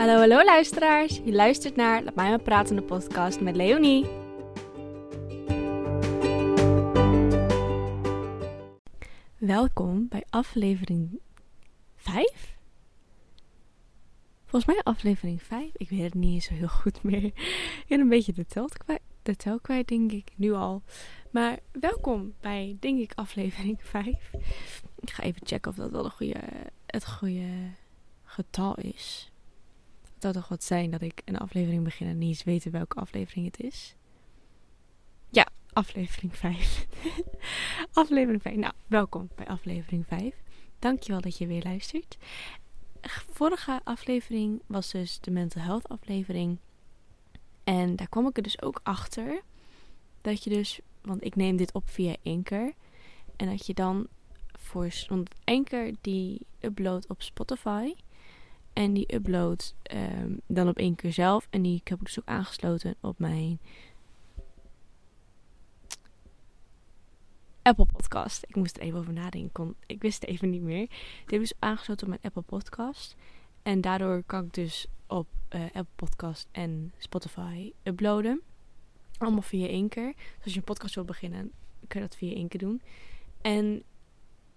Hallo, hallo luisteraars. Je luistert naar Laat mij maar praten de podcast met Leonie. Welkom bij aflevering 5? Volgens mij aflevering 5. Ik weet het niet eens zo heel goed meer. Ik ben een beetje de tel kwijt, de denk ik, nu al. Maar welkom bij, denk ik, aflevering 5. Ik ga even checken of dat wel de goede, het goede getal is. Het toch wat zijn dat ik een aflevering begin en niet eens weten welke aflevering het is. Ja, aflevering 5. aflevering 5. Nou, welkom bij aflevering 5. Dankjewel dat je weer luistert. Vorige aflevering was dus de mental health aflevering. En daar kwam ik er dus ook achter dat je dus, want ik neem dit op via Anchor. En dat je dan voor, want Anchor die uploadt op Spotify. En die upload um, dan op één keer zelf. En die heb ik dus ook aangesloten op mijn Apple Podcast. Ik moest er even over nadenken. Ik wist het even niet meer. Die heb ik dus aangesloten op mijn Apple Podcast. En daardoor kan ik dus op uh, Apple Podcast en Spotify uploaden. Allemaal via één keer. Dus als je een podcast wil beginnen, kun je dat via één keer doen. En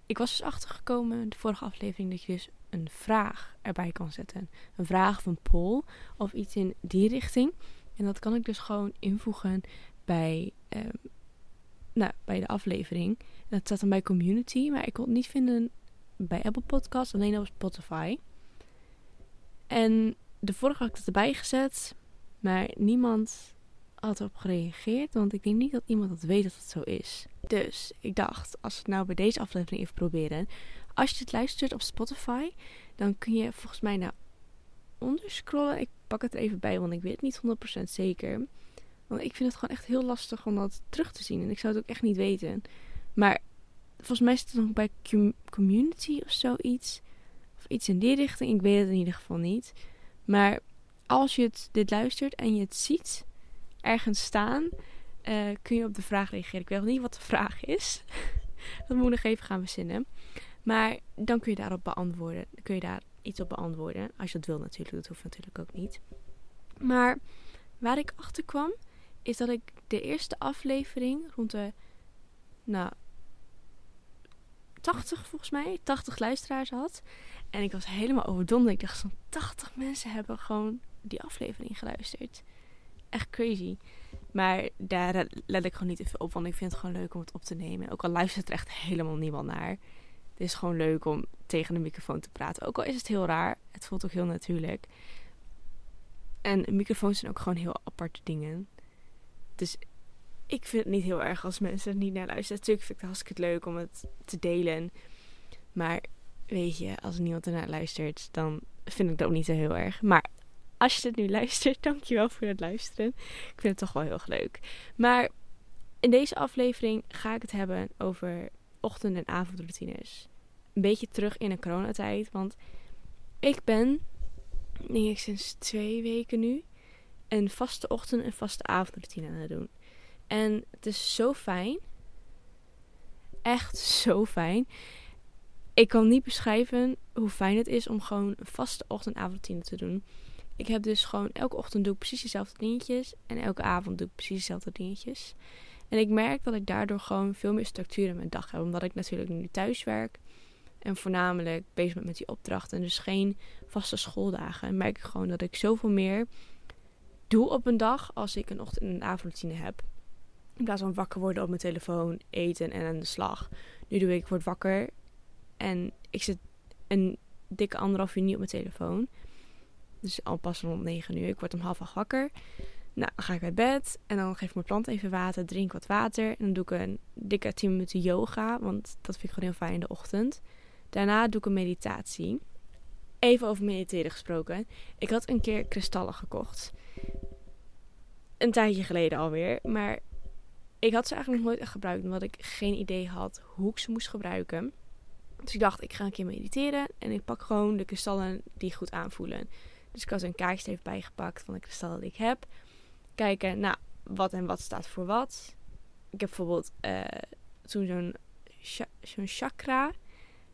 ik was dus achtergekomen, de vorige aflevering, dat je dus een vraag erbij kan zetten. Een vraag of een poll of iets in die richting. En dat kan ik dus gewoon invoegen bij, um, nou, bij de aflevering. Dat staat dan bij community, maar ik kon het niet vinden bij Apple Podcasts, alleen op Spotify. En de vorige had ik het erbij gezet, maar niemand had erop gereageerd. Want ik denk niet dat iemand dat weet dat het zo is. Dus ik dacht, als we het nou bij deze aflevering even proberen. Als je het luistert op Spotify, dan kun je volgens mij naar onder scrollen. Ik pak het er even bij, want ik weet het niet 100% zeker. Want ik vind het gewoon echt heel lastig om dat terug te zien. En ik zou het ook echt niet weten. Maar volgens mij is het nog bij community of zoiets. Of iets in die richting. Ik weet het in ieder geval niet. Maar als je het, dit luistert en je het ziet ergens staan, uh, kun je op de vraag reageren. Ik weet nog niet wat de vraag is. dat moet ik nog even gaan verzinnen. Maar dan kun je daarop beantwoorden. Kun je daar iets op beantwoorden. Als je dat wil natuurlijk. Dat hoeft natuurlijk ook niet. Maar waar ik achter kwam, is dat ik de eerste aflevering rond de, nou, 80 volgens mij, 80 luisteraars had. En ik was helemaal overdonderd. Ik dacht, zo'n 80 mensen hebben gewoon die aflevering geluisterd. Echt crazy. Maar daar let ik gewoon niet even op, want ik vind het gewoon leuk om het op te nemen. Ook al luistert er echt helemaal niemand naar. Het is gewoon leuk om tegen de microfoon te praten. Ook al is het heel raar, het voelt ook heel natuurlijk. En microfoons zijn ook gewoon heel aparte dingen. Dus ik vind het niet heel erg als mensen er niet naar luisteren. Natuurlijk vind ik het hartstikke leuk om het te delen. Maar weet je, als niemand ernaar luistert, dan vind ik dat ook niet zo heel erg. Maar als je het nu luistert, dankjewel voor het luisteren. Ik vind het toch wel heel erg leuk. Maar in deze aflevering ga ik het hebben over ochtend- en avondroutines. Een beetje terug in de coronatijd. Want ik ben, denk ik sinds twee weken nu, een vaste ochtend- en vaste avondroutine aan het doen. En het is zo fijn. Echt zo fijn. Ik kan niet beschrijven hoe fijn het is om gewoon een vaste ochtend- en avondroutine te doen. Ik heb dus gewoon elke ochtend doe ik precies dezelfde dingetjes. En elke avond doe ik precies dezelfde dingetjes. En ik merk dat ik daardoor gewoon veel meer structuur in mijn dag heb. Omdat ik natuurlijk nu thuis werk. En voornamelijk bezig ben met die opdrachten. En dus geen vaste schooldagen. En merk ik gewoon dat ik zoveel meer doe op een dag als ik een ochtend- en een avondroutine heb. In plaats van wakker worden op mijn telefoon, eten en aan de slag. Nu doe ik, word wakker en ik zit een dikke anderhalf uur niet op mijn telefoon. Dus al pas rond 9 uur. Ik word om half acht wakker. Nou, dan ga ik bij bed. En dan geef ik mijn plant even water. Drink wat water. En dan doe ik een dikke 10 minuten yoga. Want dat vind ik gewoon heel fijn in de ochtend. Daarna doe ik een meditatie. Even over mediteren gesproken. Ik had een keer kristallen gekocht. Een tijdje geleden alweer. Maar ik had ze eigenlijk nog nooit echt gebruikt. Omdat ik geen idee had hoe ik ze moest gebruiken. Dus ik dacht, ik ga een keer mediteren. En ik pak gewoon de kristallen die goed aanvoelen. Dus ik had een kaartje even bijgepakt van de kristallen die ik heb. Kijken, nou, wat en wat staat voor wat. Ik heb bijvoorbeeld uh, toen zo'n zo'n chakra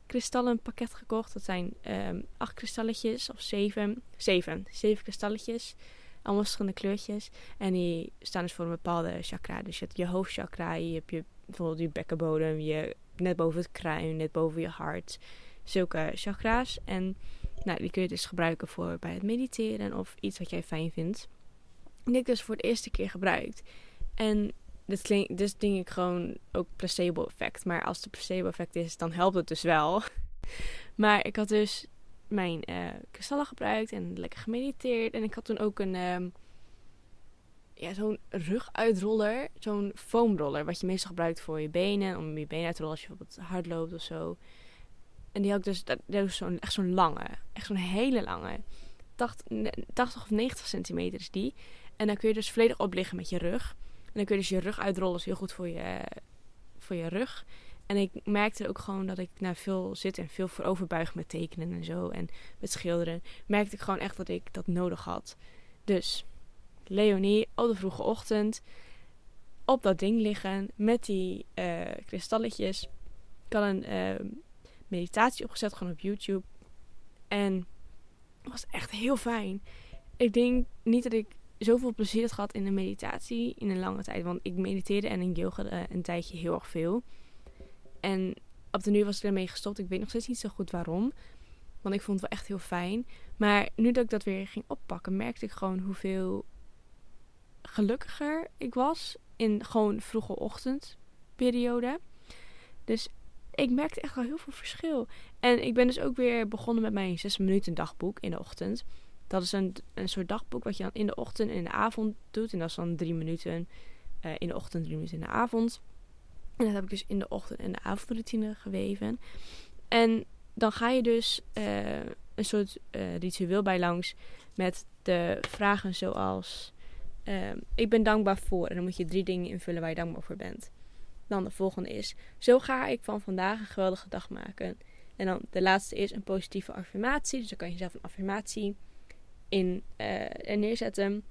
kristallenpakket gekocht. Dat zijn um, acht kristalletjes of zeven. Zeven. Zeven kristalletjes. Allemaal verschillende kleurtjes. En die staan dus voor een bepaalde chakra. Dus je hebt je hoofdchakra, je hebt je, bijvoorbeeld je bekkenbodem, je, net boven het kruin, net boven je hart. Zulke chakra's. En nou, die kun je dus gebruiken voor bij het mediteren of iets wat jij fijn vindt. Ik dus voor de eerste keer gebruikt. En dit klinkt, dus denk ik gewoon ook placebo effect. Maar als het placebo effect is, dan helpt het dus wel. maar ik had dus mijn uh, kristallen gebruikt en lekker gemediteerd. En ik had toen ook een, um, ja, zo'n ruguitroller, zo'n foamroller. Wat je meestal gebruikt voor je benen, om je benen uit te rollen als je bijvoorbeeld hard loopt of zo. En die had ik dus, dat, dat was zo'n, echt zo'n lange, echt zo'n hele lange. 80, 80 of 90 centimeter is die. En dan kun je dus volledig opliggen met je rug. En dan kun je dus je rug uitrollen. Dat is heel goed voor je, voor je rug. En ik merkte ook gewoon dat ik na veel zit en veel vooroverbuig met tekenen en zo. En met schilderen. Merkte ik gewoon echt dat ik dat nodig had. Dus Leonie, op de vroege ochtend. Op dat ding liggen met die uh, kristalletjes. Ik had een uh, meditatie opgezet, gewoon op YouTube. En het was echt heel fijn. Ik denk niet dat ik zoveel plezier had gehad in de meditatie in een lange tijd. Want ik mediteerde en in yoga uh, een tijdje heel erg veel. En op de nu was ik ermee gestopt. Ik weet nog steeds niet zo goed waarom. Want ik vond het wel echt heel fijn. Maar nu dat ik dat weer ging oppakken, merkte ik gewoon hoeveel gelukkiger ik was. In gewoon vroege ochtendperiode. Dus ik merkte echt wel heel veel verschil. En ik ben dus ook weer begonnen met mijn 6 minuten dagboek in de ochtend. Dat is een, een soort dagboek wat je dan in de ochtend en in de avond doet. En dat is dan drie minuten uh, in de ochtend, drie minuten in de avond. En dat heb ik dus in de ochtend en de avondroutine geweven. En dan ga je dus uh, een soort uh, ritueel bij langs met de vragen zoals... ik ben dankbaar voor. En dan moet je drie dingen invullen waar je dankbaar voor bent. Dan de volgende is: Zo ga ik van vandaag een geweldige dag maken. En dan de laatste is een positieve affirmatie. Dus dan kan je zelf een affirmatie in uh, neerzetten.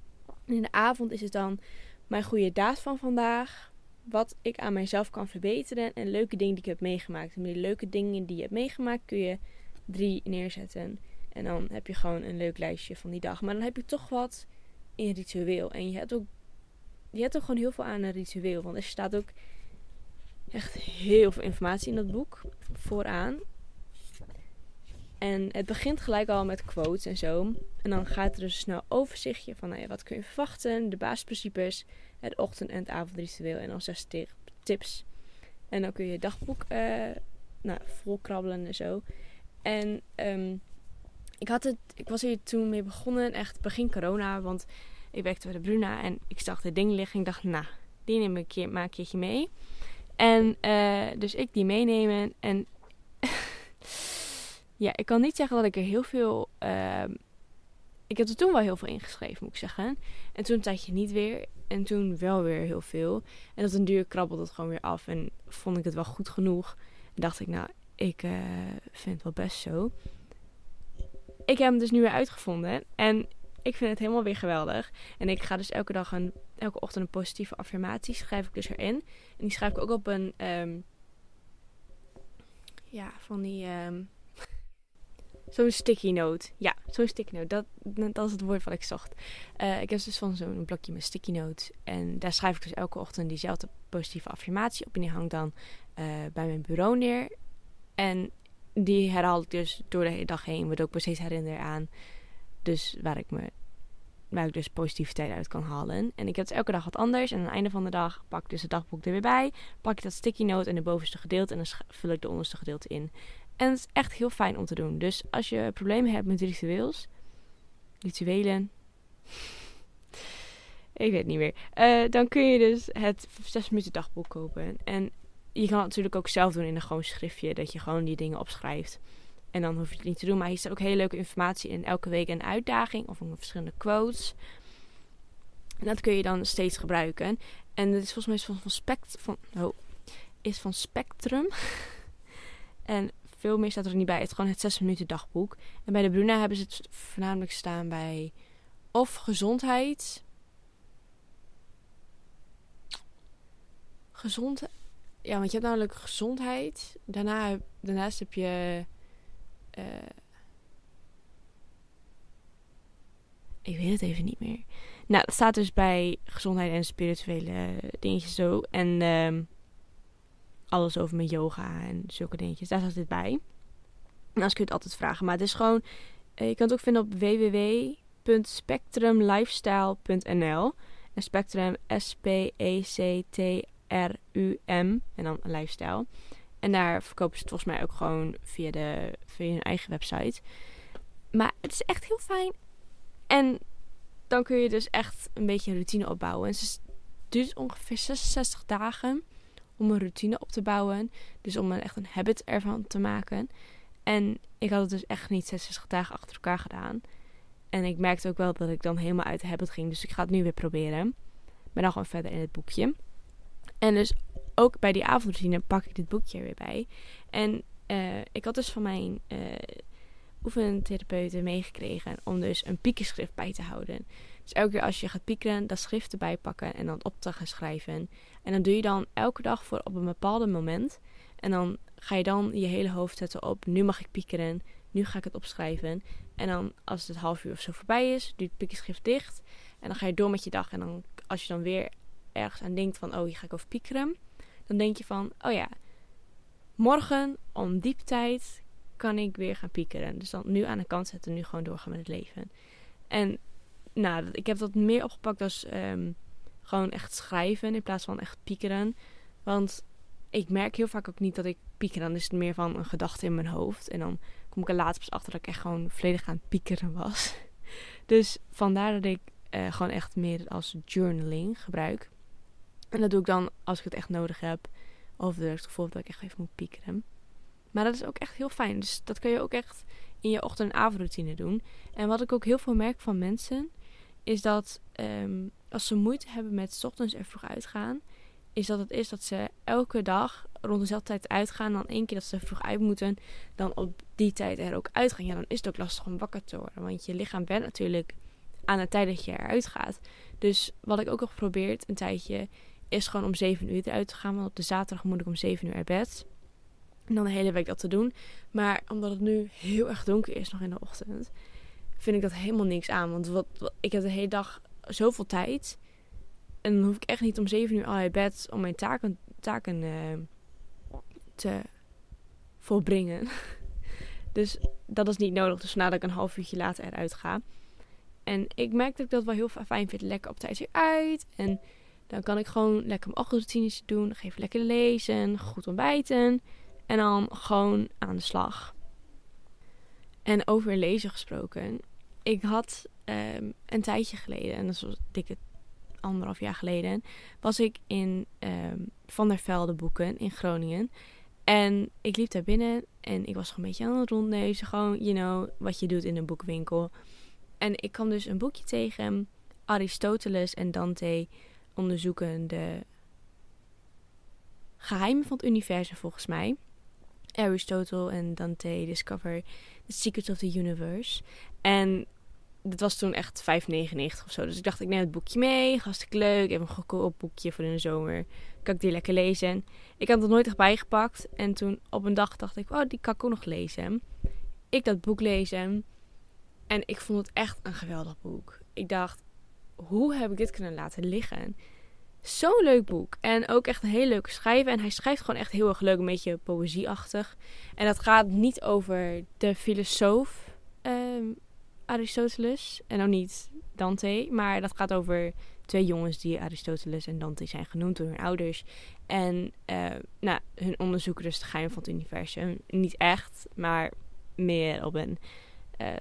En in de avond is het dan mijn goede daad van vandaag. Wat ik aan mijzelf kan verbeteren. En leuke dingen die ik heb meegemaakt. En die leuke dingen die je hebt meegemaakt kun je drie neerzetten. En dan heb je gewoon een leuk lijstje van die dag. Maar dan heb je toch wat in ritueel. En je hebt ook, je hebt ook gewoon heel veel aan een ritueel. Want er staat ook echt heel veel informatie in dat boek vooraan. En het begint gelijk al met quotes en zo. En dan gaat er dus een snel overzichtje van ja, wat kun je verwachten, de basisprincipes, het ochtend- en het avondritueel en dan zes tips. En dan kun je je dagboek uh, nou, volkrabbelen en zo. En um, ik, had het, ik was hier toen mee begonnen, echt begin corona, want ik werkte bij de Bruna en ik zag de ding liggen. Ik dacht, nou, die neem ik een keer, maak een keertje mee. En uh, dus ik die meenemen en ja, ik kan niet zeggen dat ik er heel veel. Uh, ik heb er toen wel heel veel ingeschreven, moet ik zeggen. En toen een tijdje niet weer. En toen wel weer heel veel. En op een duur krabbelde het gewoon weer af. En vond ik het wel goed genoeg. En dacht ik, nou, ik uh, vind het wel best zo. Ik heb hem dus nu weer uitgevonden. En ik vind het helemaal weer geweldig. En ik ga dus elke dag een, elke ochtend een positieve affirmatie schrijf ik dus erin. En die schrijf ik ook op een, um, ja, van die, um, Zo'n sticky note. Ja, zo'n sticky note. Dat, dat is het woord wat ik zocht. Uh, ik heb dus van zo'n blokje met sticky note. En daar schrijf ik dus elke ochtend diezelfde positieve affirmatie op. En die hangt dan uh, bij mijn bureau neer. En die herhaal ik dus door de dag heen. Waardoor ik me steeds herinner aan. Dus waar ik me waar ik dus positiviteit uit kan halen. En ik heb dus elke dag wat anders. En aan het einde van de dag pak ik dus het dagboek er weer bij. Pak ik dat sticky note en de bovenste gedeelte. En dan vul ik de onderste gedeelte in. En het is echt heel fijn om te doen. Dus als je problemen hebt met ritueels, rituelen, ik weet het niet meer, uh, dan kun je dus het 6 minuten dagboek kopen. En je kan het natuurlijk ook zelf doen in een gewoon schriftje, dat je gewoon die dingen opschrijft. En dan hoef je het niet te doen. Maar hier staat ook hele leuke informatie in. Elke week een uitdaging of een verschillende quotes. En dat kun je dan steeds gebruiken. En dat is volgens mij van, van, spect, van, oh, is van Spectrum. en veel meer staat er niet bij. Het is gewoon het 6 minuten dagboek. En bij de Bruna hebben ze het voornamelijk staan bij of gezondheid. Gezond. ja, want je hebt namelijk gezondheid. Daarna, daarnaast heb je. eh, ik weet het even niet meer. Nou, dat staat dus bij gezondheid en spirituele dingetjes zo. En ehm, alles over mijn yoga en zulke dingetjes. Daar staat dit bij. En als kun je het altijd vragen. Maar het is gewoon... eh, je kan het ook vinden op www.spectrumlifestyle.nl. En Spectrum S-P-E-C-T-R-U-M. En dan lifestyle. En daar verkopen ze het volgens mij ook gewoon via, de, via hun eigen website. Maar het is echt heel fijn. En dan kun je dus echt een beetje routine opbouwen. En het duurt ongeveer 66 dagen om een routine op te bouwen. Dus om er echt een habit ervan te maken. En ik had het dus echt niet 66 dagen achter elkaar gedaan. En ik merkte ook wel dat ik dan helemaal uit de habit ging. Dus ik ga het nu weer proberen. Maar dan gewoon verder in het boekje. En dus ook bij die avondroutine pak ik dit boekje er weer bij. En eh, ik had dus van mijn eh oefentherapeuten meegekregen om dus een piekenschrift bij te houden. Dus elke keer als je gaat piekeren, dat schrift erbij pakken en dan op te gaan schrijven. En dan doe je dan elke dag voor op een bepaald moment. En dan ga je dan je hele hoofd zetten op, nu mag ik piekeren, nu ga ik het opschrijven. En dan als het half uur of zo voorbij is, doe je het piekenschrift dicht. En dan ga je door met je dag. En dan als je dan weer ergens aan denkt van, oh hier ga ik over piekeren. Dan denk je van, oh ja, morgen om diep tijd kan ik weer gaan piekeren. Dus dan nu aan de kant zetten, nu gewoon doorgaan met het leven. En nou, ik heb dat meer opgepakt als ehm, gewoon echt schrijven in plaats van echt piekeren. Want ik merk heel vaak ook niet dat ik pieker. Dan is het meer van een gedachte in mijn hoofd. En dan kom ik er later pas achter dat ik echt gewoon volledig aan het piekeren was. Dus vandaar dat ik eh, gewoon echt meer als journaling gebruik. En dat doe ik dan als ik het echt nodig heb. Of dat het gevoel dat ik echt even moet piekeren. Maar dat is ook echt heel fijn. Dus dat kun je ook echt in je ochtend- en avondroutine doen. En wat ik ook heel veel merk van mensen, is dat ehm, als ze moeite hebben met ochtends er vroeg uitgaan, is dat het is dat ze elke dag rond dezelfde tijd uitgaan. Dan één keer dat ze vroeg uit moeten, dan op die tijd er ook uitgaan. Ja, dan is het ook lastig om wakker te worden. Want je lichaam bent natuurlijk aan de tijd dat je eruit gaat. Dus wat ik ook heb geprobeerd een tijdje, is gewoon om 7 uur eruit te gaan. Want op de zaterdag moet ik om 7 uur uit bed. En dan de hele week dat te doen. Maar omdat het nu heel erg donker is nog in de ochtend, vind ik dat helemaal niks aan. Want wat, ik heb de hele dag zoveel tijd. En dan hoef ik echt niet om 7 uur al uit bed om mijn taken, taken eh, te volbrengen. dus dat is niet nodig. Dus vandaar dat ik een half uurtje later eruit ga. En ik merk dat ik dat wel heel fijn vind. Lekker op tijd weer uit. En dan kan ik gewoon lekker mijn ochtendroutines doen. Dan even lekker lezen. Goed ontbijten. En dan gewoon aan de slag. En over lezen gesproken. Ik had ehm, een tijdje geleden, en dat was dikke anderhalf jaar geleden, was ik in ehm, Van der Velde boeken in Groningen. En ik liep daar binnen en ik was gewoon een beetje aan het rondneuzen. Gewoon, you know, wat je doet in een boekwinkel. En ik kwam dus een boekje tegen. Aristoteles en Dante onderzoeken de geheimen van het universum volgens mij. Aristotle en Dante discover the secrets of the universe. En dat was toen echt 5,99 of zo. Dus ik dacht, ik neem het boekje mee. Hartstikke leuk. Even een goedkoop boekje voor in de zomer. Kan ik die lekker lezen. Ik had het nooit echt bijgepakt. En toen op een dag dacht ik, oh, die kan ik ook nog lezen. Ik dat boek lezen. En ik vond het echt een geweldig boek. Ik dacht, hoe heb ik dit kunnen laten liggen? Zo'n leuk boek. En ook echt een hele leuke schrijver. En hij schrijft gewoon echt heel erg leuk. Een beetje poëzieachtig. En dat gaat niet over de filosoof ehm, Aristoteles. En ook niet Dante. Maar dat gaat over twee jongens die Aristoteles en Dante zijn genoemd door hun ouders. En eh, nou, hun onderzoeken dus de geheim van het universum. Niet echt, maar meer op een eh,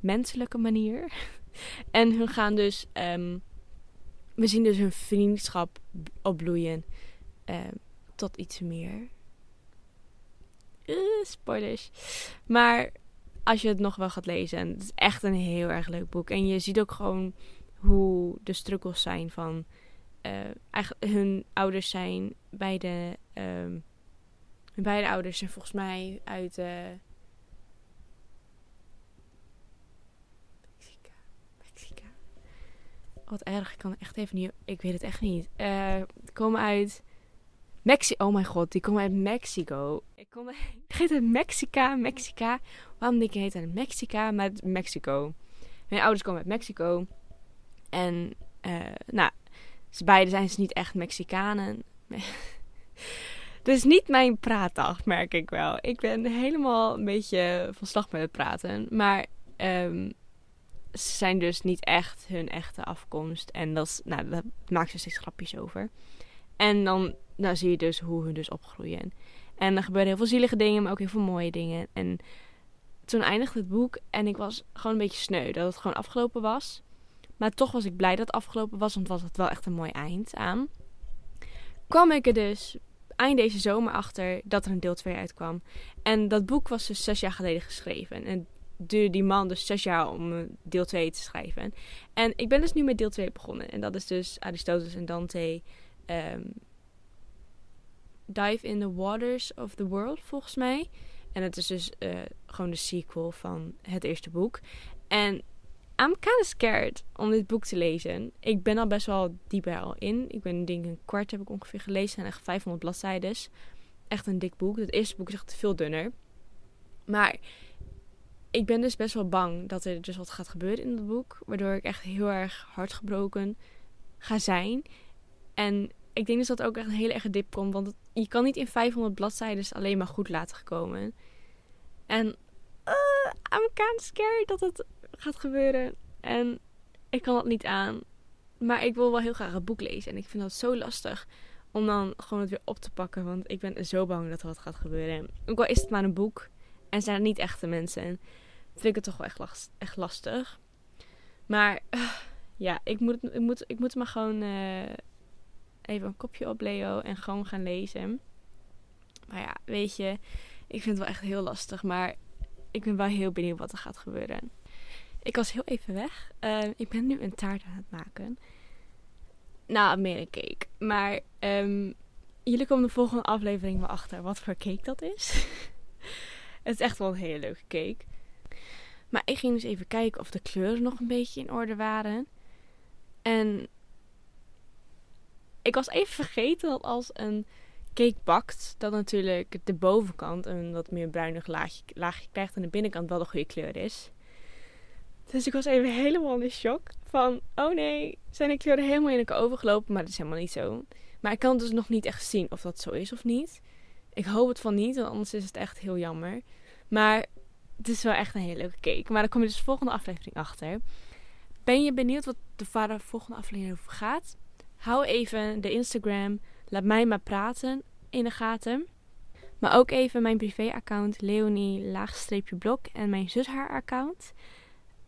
menselijke manier. en hun gaan dus... ehm, we zien dus hun vriendschap opbloeien ehm, tot iets meer. Eh, spoilers. Maar als je het nog wel gaat lezen, het is echt een heel erg leuk boek. En je ziet ook gewoon hoe de struggles zijn van eh, eigenlijk hun ouders zijn beide ehm, hun beide ouders zijn volgens mij uit eh Mexica. Mexica. Wat erg, ik kan echt even niet. Ik weet het echt niet. Eh komen uit Mexico. Oh mijn god, die komt uit Mexico. Ik kom uit... heet uit Mexica, Mexica. Waarom denk ik heet uit Mexica, maar Mexico. Mijn ouders komen uit Mexico. En, uh, nou, ze beide zijn ze niet echt Mexicanen. dus niet mijn praatdag, merk ik wel. Ik ben helemaal een beetje van slag met het praten. Maar um, ze zijn dus niet echt hun echte afkomst. En dat, is, nou, daar maakt ze steeds grapjes over. En dan nou, zie je dus hoe hun dus opgroeien. En er gebeuren heel veel zielige dingen, maar ook heel veel mooie dingen. En toen eindigde het boek en ik was gewoon een beetje sneu dat het gewoon afgelopen was. Maar toch was ik blij dat het afgelopen was, want was het wel echt een mooi eind aan. Kwam ik er dus eind deze zomer achter dat er een deel 2 uitkwam. En dat boek was dus zes jaar geleden geschreven. En duurde die man dus zes jaar om deel 2 te schrijven. En ik ben dus nu met deel 2 begonnen. En dat is dus Aristoteles en Dante um, Dive in the Waters of the World, volgens mij. En het is dus uh, gewoon de sequel van het eerste boek. En I'm kind of scared om dit boek te lezen. Ik ben al best wel diep er al in. Ik ben denk een kwart heb ik ongeveer gelezen. En echt 500 bladzijden. Echt een dik boek. Het eerste boek is echt veel dunner. Maar ik ben dus best wel bang dat er dus wat gaat gebeuren in het boek. Waardoor ik echt heel erg hardgebroken ga zijn. En ik denk dus dat ook echt een hele erge dip komt. Want je kan niet in 500 bladzijden alleen maar goed laten komen. En uh, I'm scared dat het gaat gebeuren. En ik kan dat niet aan. Maar ik wil wel heel graag het boek lezen. En ik vind dat zo lastig om dan gewoon het weer op te pakken. Want ik ben zo bang dat er wat gaat gebeuren. Ook al is het maar een boek. En zijn het niet echte mensen. Vind ik het toch wel echt, echt lastig. Maar uh, ja, ik moet, ik moet, ik moet maar gewoon uh, even een kopje op Leo. En gewoon gaan lezen. Maar ja, weet je. Ik vind het wel echt heel lastig. Maar ik ben wel heel benieuwd wat er gaat gebeuren. Ik was heel even weg. Uh, ik ben nu een taart aan het maken. Nou, meer een cake. Maar um, jullie komen de volgende aflevering wel achter wat voor cake dat is. het is echt wel een hele leuke cake. Maar ik ging dus even kijken of de kleuren nog een beetje in orde waren. En ik was even vergeten dat als een cake bakt, dat natuurlijk de bovenkant een wat meer bruinig laagje, krijgt en de binnenkant wel de goede kleur is. Dus ik was even helemaal in shock van, oh nee, zijn de kleuren helemaal in elkaar overgelopen, maar dat is helemaal niet zo. Maar ik kan dus nog niet echt zien of dat zo is of niet. Ik hoop het van niet, want anders is het echt heel jammer. Maar het is wel echt een hele leuke cake. Maar dan kom je dus de volgende aflevering achter. Ben je benieuwd wat de vader volgende aflevering over gaat? Hou even de Instagram, laat mij maar praten in de gaten. Maar ook even mijn privé-account Leonie laagstreepje blok en mijn zus haar account.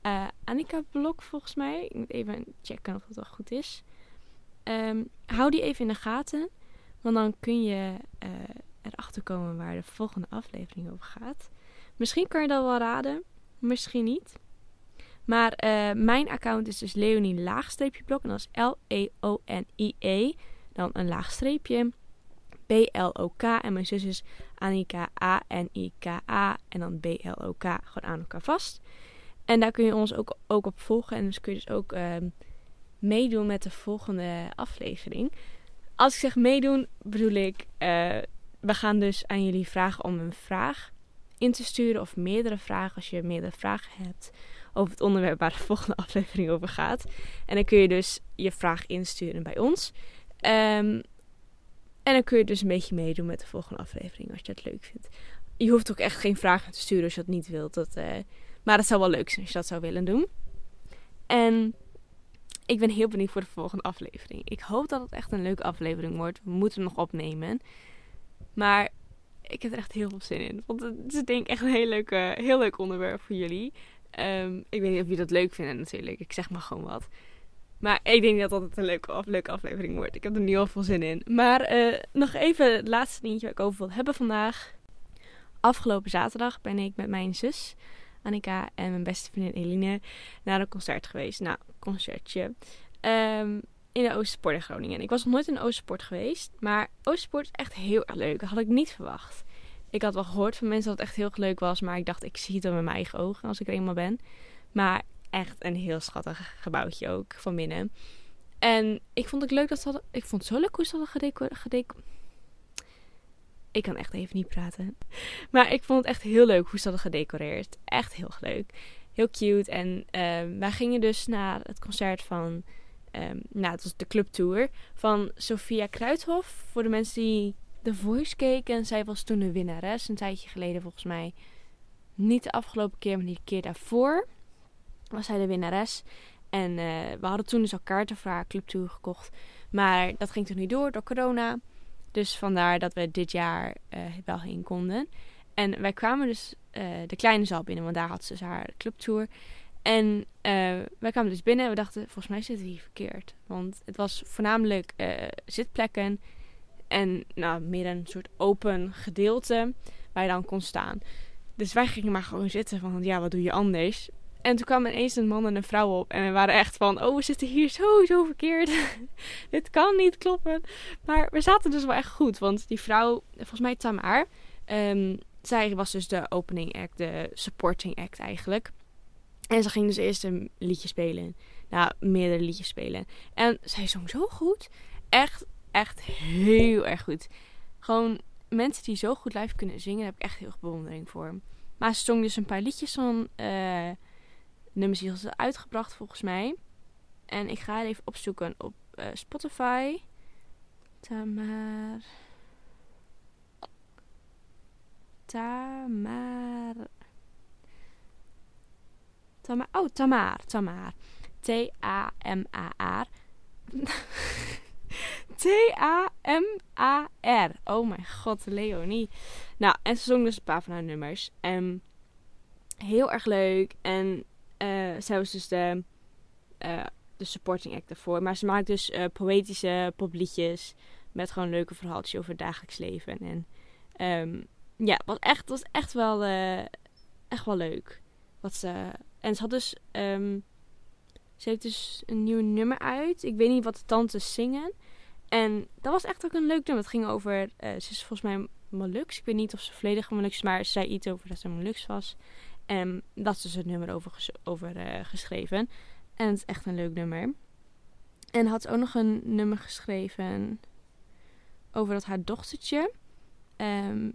Uh, Annika Blok volgens mij. Ik moet even checken of dat wel goed is. Um, hou die even in de gaten. Want dan kun je uh, erachter komen waar de volgende aflevering over gaat. Misschien kan je dat wel raden. Misschien niet. Maar uh, mijn account is dus Leonie laagstreepje blok. En dat is L-E-O-N-I-E. -E, dan een laagstreepje. B-L-O-K. En mijn zus is Annika A-N-I-K-A. En dan B-L-O-K. Gewoon aan elkaar vast. En daar kun je ons ook, ook op volgen. En dus kun je dus ook uh, meedoen met de volgende aflevering. Als ik zeg meedoen, bedoel ik... Uh, we gaan dus aan jullie vragen om een vraag in te sturen. Of meerdere vragen, als je meerdere vragen hebt over het onderwerp waar de volgende aflevering over gaat. En dan kun je dus je vraag insturen bij ons. Um, en dan kun je dus een beetje meedoen met de volgende aflevering als je het leuk vindt. Je hoeft ook echt geen vragen te sturen als je dat niet wilt. Dat, uh, maar het zou wel leuk zijn als je dat zou willen doen. En ik ben heel benieuwd voor de volgende aflevering. Ik hoop dat het echt een leuke aflevering wordt. We moeten hem nog opnemen. Maar ik heb er echt heel veel zin in. Want het is denk ik echt een heel leuk, heel leuk onderwerp voor jullie. Um, ik weet niet of jullie dat leuk vinden natuurlijk. Ik zeg maar gewoon wat. Maar ik denk dat dat een leuke, af, leuke aflevering wordt. Ik heb er nu al veel zin in. Maar uh, nog even het laatste dingetje wat ik over wil hebben vandaag. Afgelopen zaterdag ben ik met mijn zus Annika en mijn beste vriendin Eline naar een concert geweest. Nou, concertje. Um, in de Oostersport in Groningen. Ik was nog nooit in de Oostersport geweest. Maar Oostersport is echt heel erg leuk. Dat had ik niet verwacht. Ik had wel gehoord van mensen dat het echt heel leuk was. Maar ik dacht, ik zie het wel met mijn eigen ogen als ik er eenmaal ben. Maar echt een heel schattig gebouwtje ook van binnen. En ik vond het leuk dat ze hadden... Ik vond het zo leuk hoe ze hadden gedecoreerd. Ik kan echt even niet praten. Maar ik vond het echt heel leuk hoe ze hadden gedecoreerd. Echt heel leuk. Heel cute. En ehm, wij gingen dus naar het concert van... Um, nou, het was de clubtour van Sophia Kruithof. Voor de mensen die The Voice keken. Zij was toen de winnares. Een tijdje geleden volgens mij. Niet de afgelopen keer, maar die keer daarvoor. Was zij de winnares. En uh, we hadden toen dus al kaarten voor haar clubtour gekocht. Maar dat ging toen niet door door corona. Dus vandaar dat we dit jaar uh, wel heen konden. En wij kwamen dus uh, de kleine zaal binnen, want daar had ze dus haar clubtour. En wij kwamen dus binnen en we dachten, volgens mij zitten we hier verkeerd. Want het was voornamelijk zitplekken en nou, meer een soort open gedeelte waar je dan kon staan. Dus wij gingen maar gewoon zitten van, ja, wat doe je anders? En toen kwamen ineens een man en een vrouw op. En we waren echt van, oh, we zitten hier sowieso verkeerd. Dit kan niet kloppen. Maar we zaten dus wel echt goed. Want die vrouw, volgens mij Tamar, um, zij was dus de opening act, de supporting act eigenlijk. En ze ging dus eerst een liedje spelen. Nou, meerdere liedjes spelen. En zij zong zo goed. Echt, echt heel erg goed. Gewoon mensen die zo goed live kunnen zingen, heb ik echt heel veel bewondering voor. Maar ze zong dus een paar liedjes van... Uh, nummers die ze uitgebracht volgens mij. En ik ga even opzoeken op uh, Spotify. Tamar. Tamar. Tamar. Oh, Tamar. Tamar. T-A-M-A-R. T-A-M-A-R. Oh mijn god, Leonie. Nou, en ze zong dus een paar van haar nummers. En heel erg leuk. En uh, zij was dus de, uh, de supporting act ervoor. Maar ze maakt dus uh, poëtische popliedjes met gewoon leuke verhaaltjes over het dagelijks leven. En um, ja, was echt, was echt wel, echt wel leuk. Wat ze, en ze had dus, um, ze heeft dus een nieuw nummer uit. Ik weet niet wat de tantes zingen. En dat was echt ook een leuk nummer. Het ging over, ze is volgens mij Molux. Ik weet niet of ze volledig Molux is, maar ze zei iets over dat ze Molux was. En dat is dus het nummer over, over uh, geschreven. En het is echt een leuk nummer. En had ook nog een nummer geschreven over dat haar dochtertje. Um,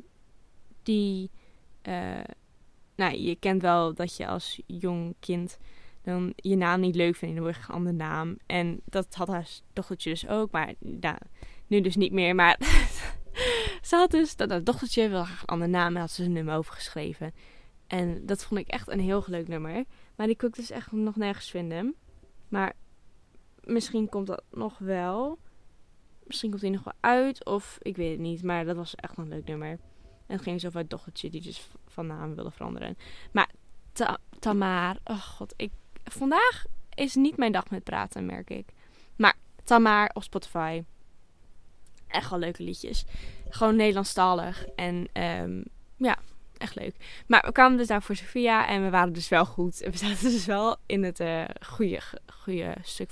die. Uh, nou, je kent wel dat je als jong kind dan je naam niet leuk vindt. Dan een andere naam. En dat had haar dochtertje dus ook. Maar nu dus niet meer. Maar ze had dus dat haar dochtertje wil graag een andere naam. En had ze een nummer over geschreven. En dat vond ik echt een heel leuk nummer. Maar die kon ik dus echt nog nergens vinden. Maar misschien komt dat nog wel. Misschien komt die nog wel uit. Of ik weet het niet. Maar dat was echt een leuk nummer. En het ging zo over het dochtertje die dus van naam wilde veranderen. Maar ta Tamar. Oh god. Ik, vandaag is niet mijn dag met praten, merk ik. Maar Tamar op Spotify. Echt wel leuke liedjes. Gewoon Nederlandstalig. En um, ja, echt leuk. Maar we kwamen dus daar voor Sofia en we waren dus wel goed. En we zaten dus wel in het uh, goede, goede stuk.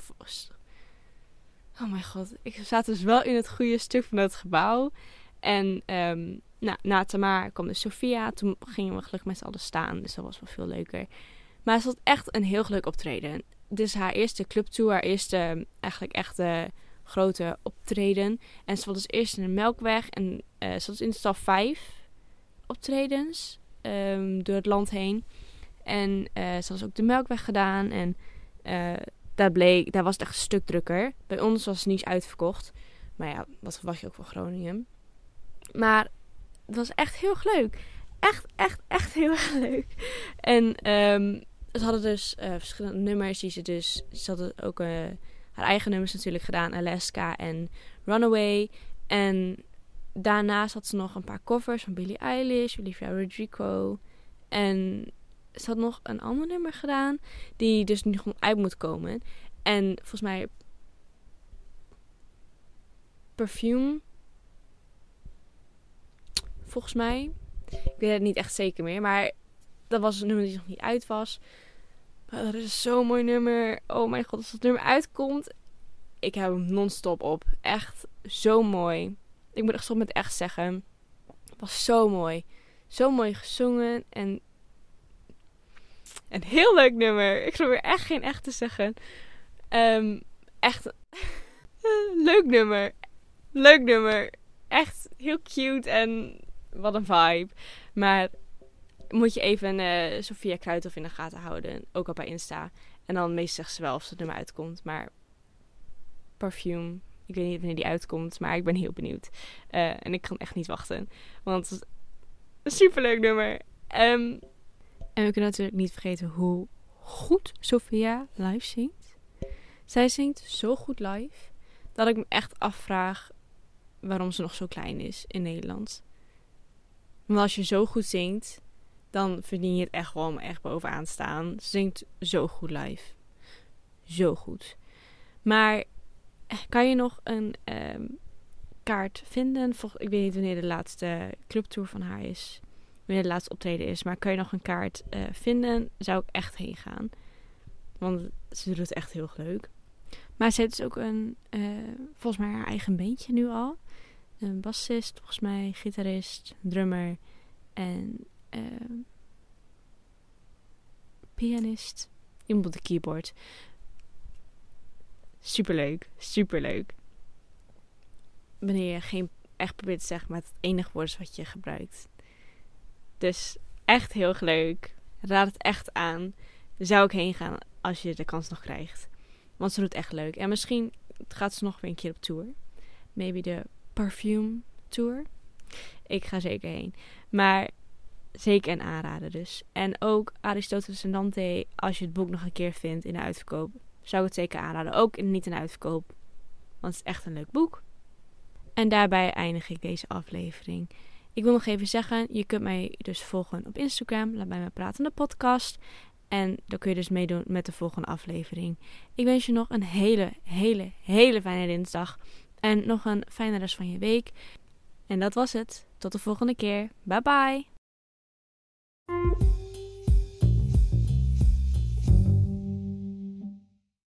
Oh mijn god. Ik zat dus wel in het goede stuk van het gebouw. En um, nou, na Tamar kwam dus Sofia. Toen gingen we gelukkig met z'n allen staan. Dus dat was wel veel leuker. Maar het was echt een heel leuk optreden. Dit is haar eerste clubtour. Haar eerste eigenlijk echte grote optreden. En ze was dus eerst in de Melkweg. En uh, ze was in de stad 5 optredens um, door het land heen. En uh, ze was ook de Melkweg gedaan. En uh, daar, bleek, daar was het echt een stuk drukker. Bij ons was het niet uitverkocht. Maar ja, wat verwacht je ook van Groningen. Maar het was echt heel leuk. Echt, echt, echt heel erg leuk. En um, ze hadden dus uh, verschillende nummers die ze dus... Ze hadden ook haar eigen nummers natuurlijk gedaan. Alaska en Runaway. En daarnaast had ze nog een paar covers van Billie Eilish, Olivia Rodrigo. En ze had nog een ander nummer gedaan, die dus nu gewoon uit moet komen. En volgens mij. Perfume. Volgens mij. Ik weet het niet echt zeker meer, maar dat was een nummer die nog niet uit was. Maar dat is zo'n mooi nummer. Oh mijn god, als dat nummer uitkomt. Ik heb hem non-stop op. Echt zo mooi. Ik moet echt stop met echt zeggen. Het was zo mooi. Zo mooi gezongen. En een heel leuk nummer. Ik probeer echt geen echt te zeggen. Um, echt leuk nummer. Leuk nummer. Echt heel cute en wat een vibe. Maar moet je even uh, Sophia Kruithof in de gaten houden. Ook op haar Insta. En dan meestal zegt ze wel of het nummer uitkomt. Maar Perfume, ik weet niet wanneer die uitkomt. Maar ik ben heel benieuwd. Uh, en ik kan echt niet wachten. Want het is een superleuk nummer. Um, en we kunnen natuurlijk niet vergeten hoe goed Sophia live zingt. Zij zingt zo goed live dat ik me echt afvraag waarom ze nog zo klein is in Nederland. Want als je zo goed zingt, dan verdien je het echt gewoon echt bovenaan staan. Ze zingt zo goed live. Zo goed. Maar eh, kan je nog een ehm, kaart vinden? ik weet niet wanneer de laatste clubtour van haar is. Wanneer de laatste optreden is. Maar kan je nog een kaart uh, vinden? Zou ik echt heen gaan. Want ze doet het echt heel leuk. Maar ze heeft dus ook een, uh, volgens mij haar eigen beentje nu al. Een bassist, volgens mij, gitarist, drummer en uh, pianist. Iemand op de keyboard. Superleuk, superleuk. Wanneer je geen echt probeert te zeggen, maar het enige woord is wat je gebruikt. Dus echt heel leuk. Raad het echt aan. Zou ik heen gaan als je de kans nog krijgt. Want ze doet echt leuk. En misschien gaat ze nog weer een keer op tour. Maybe de Perfume Tour. Ik ga zeker heen. Maar zeker een aanrader dus. En ook Aristoteles en Dante, als je het boek nog een keer vindt in de uitverkoop, zou ik het zeker aanraden. Ook niet in de uitverkoop, want het is echt een leuk boek. En daarbij eindig ik deze aflevering. Ik wil nog even zeggen, je kunt mij dus volgen op Instagram. Laat bij me praten de podcast. En dan kun je dus meedoen met de volgende aflevering. Ik wens je nog een hele, hele, hele fijne dinsdag. En nog een fijne rest van je week. En dat was het. Tot de volgende keer. Bye bye.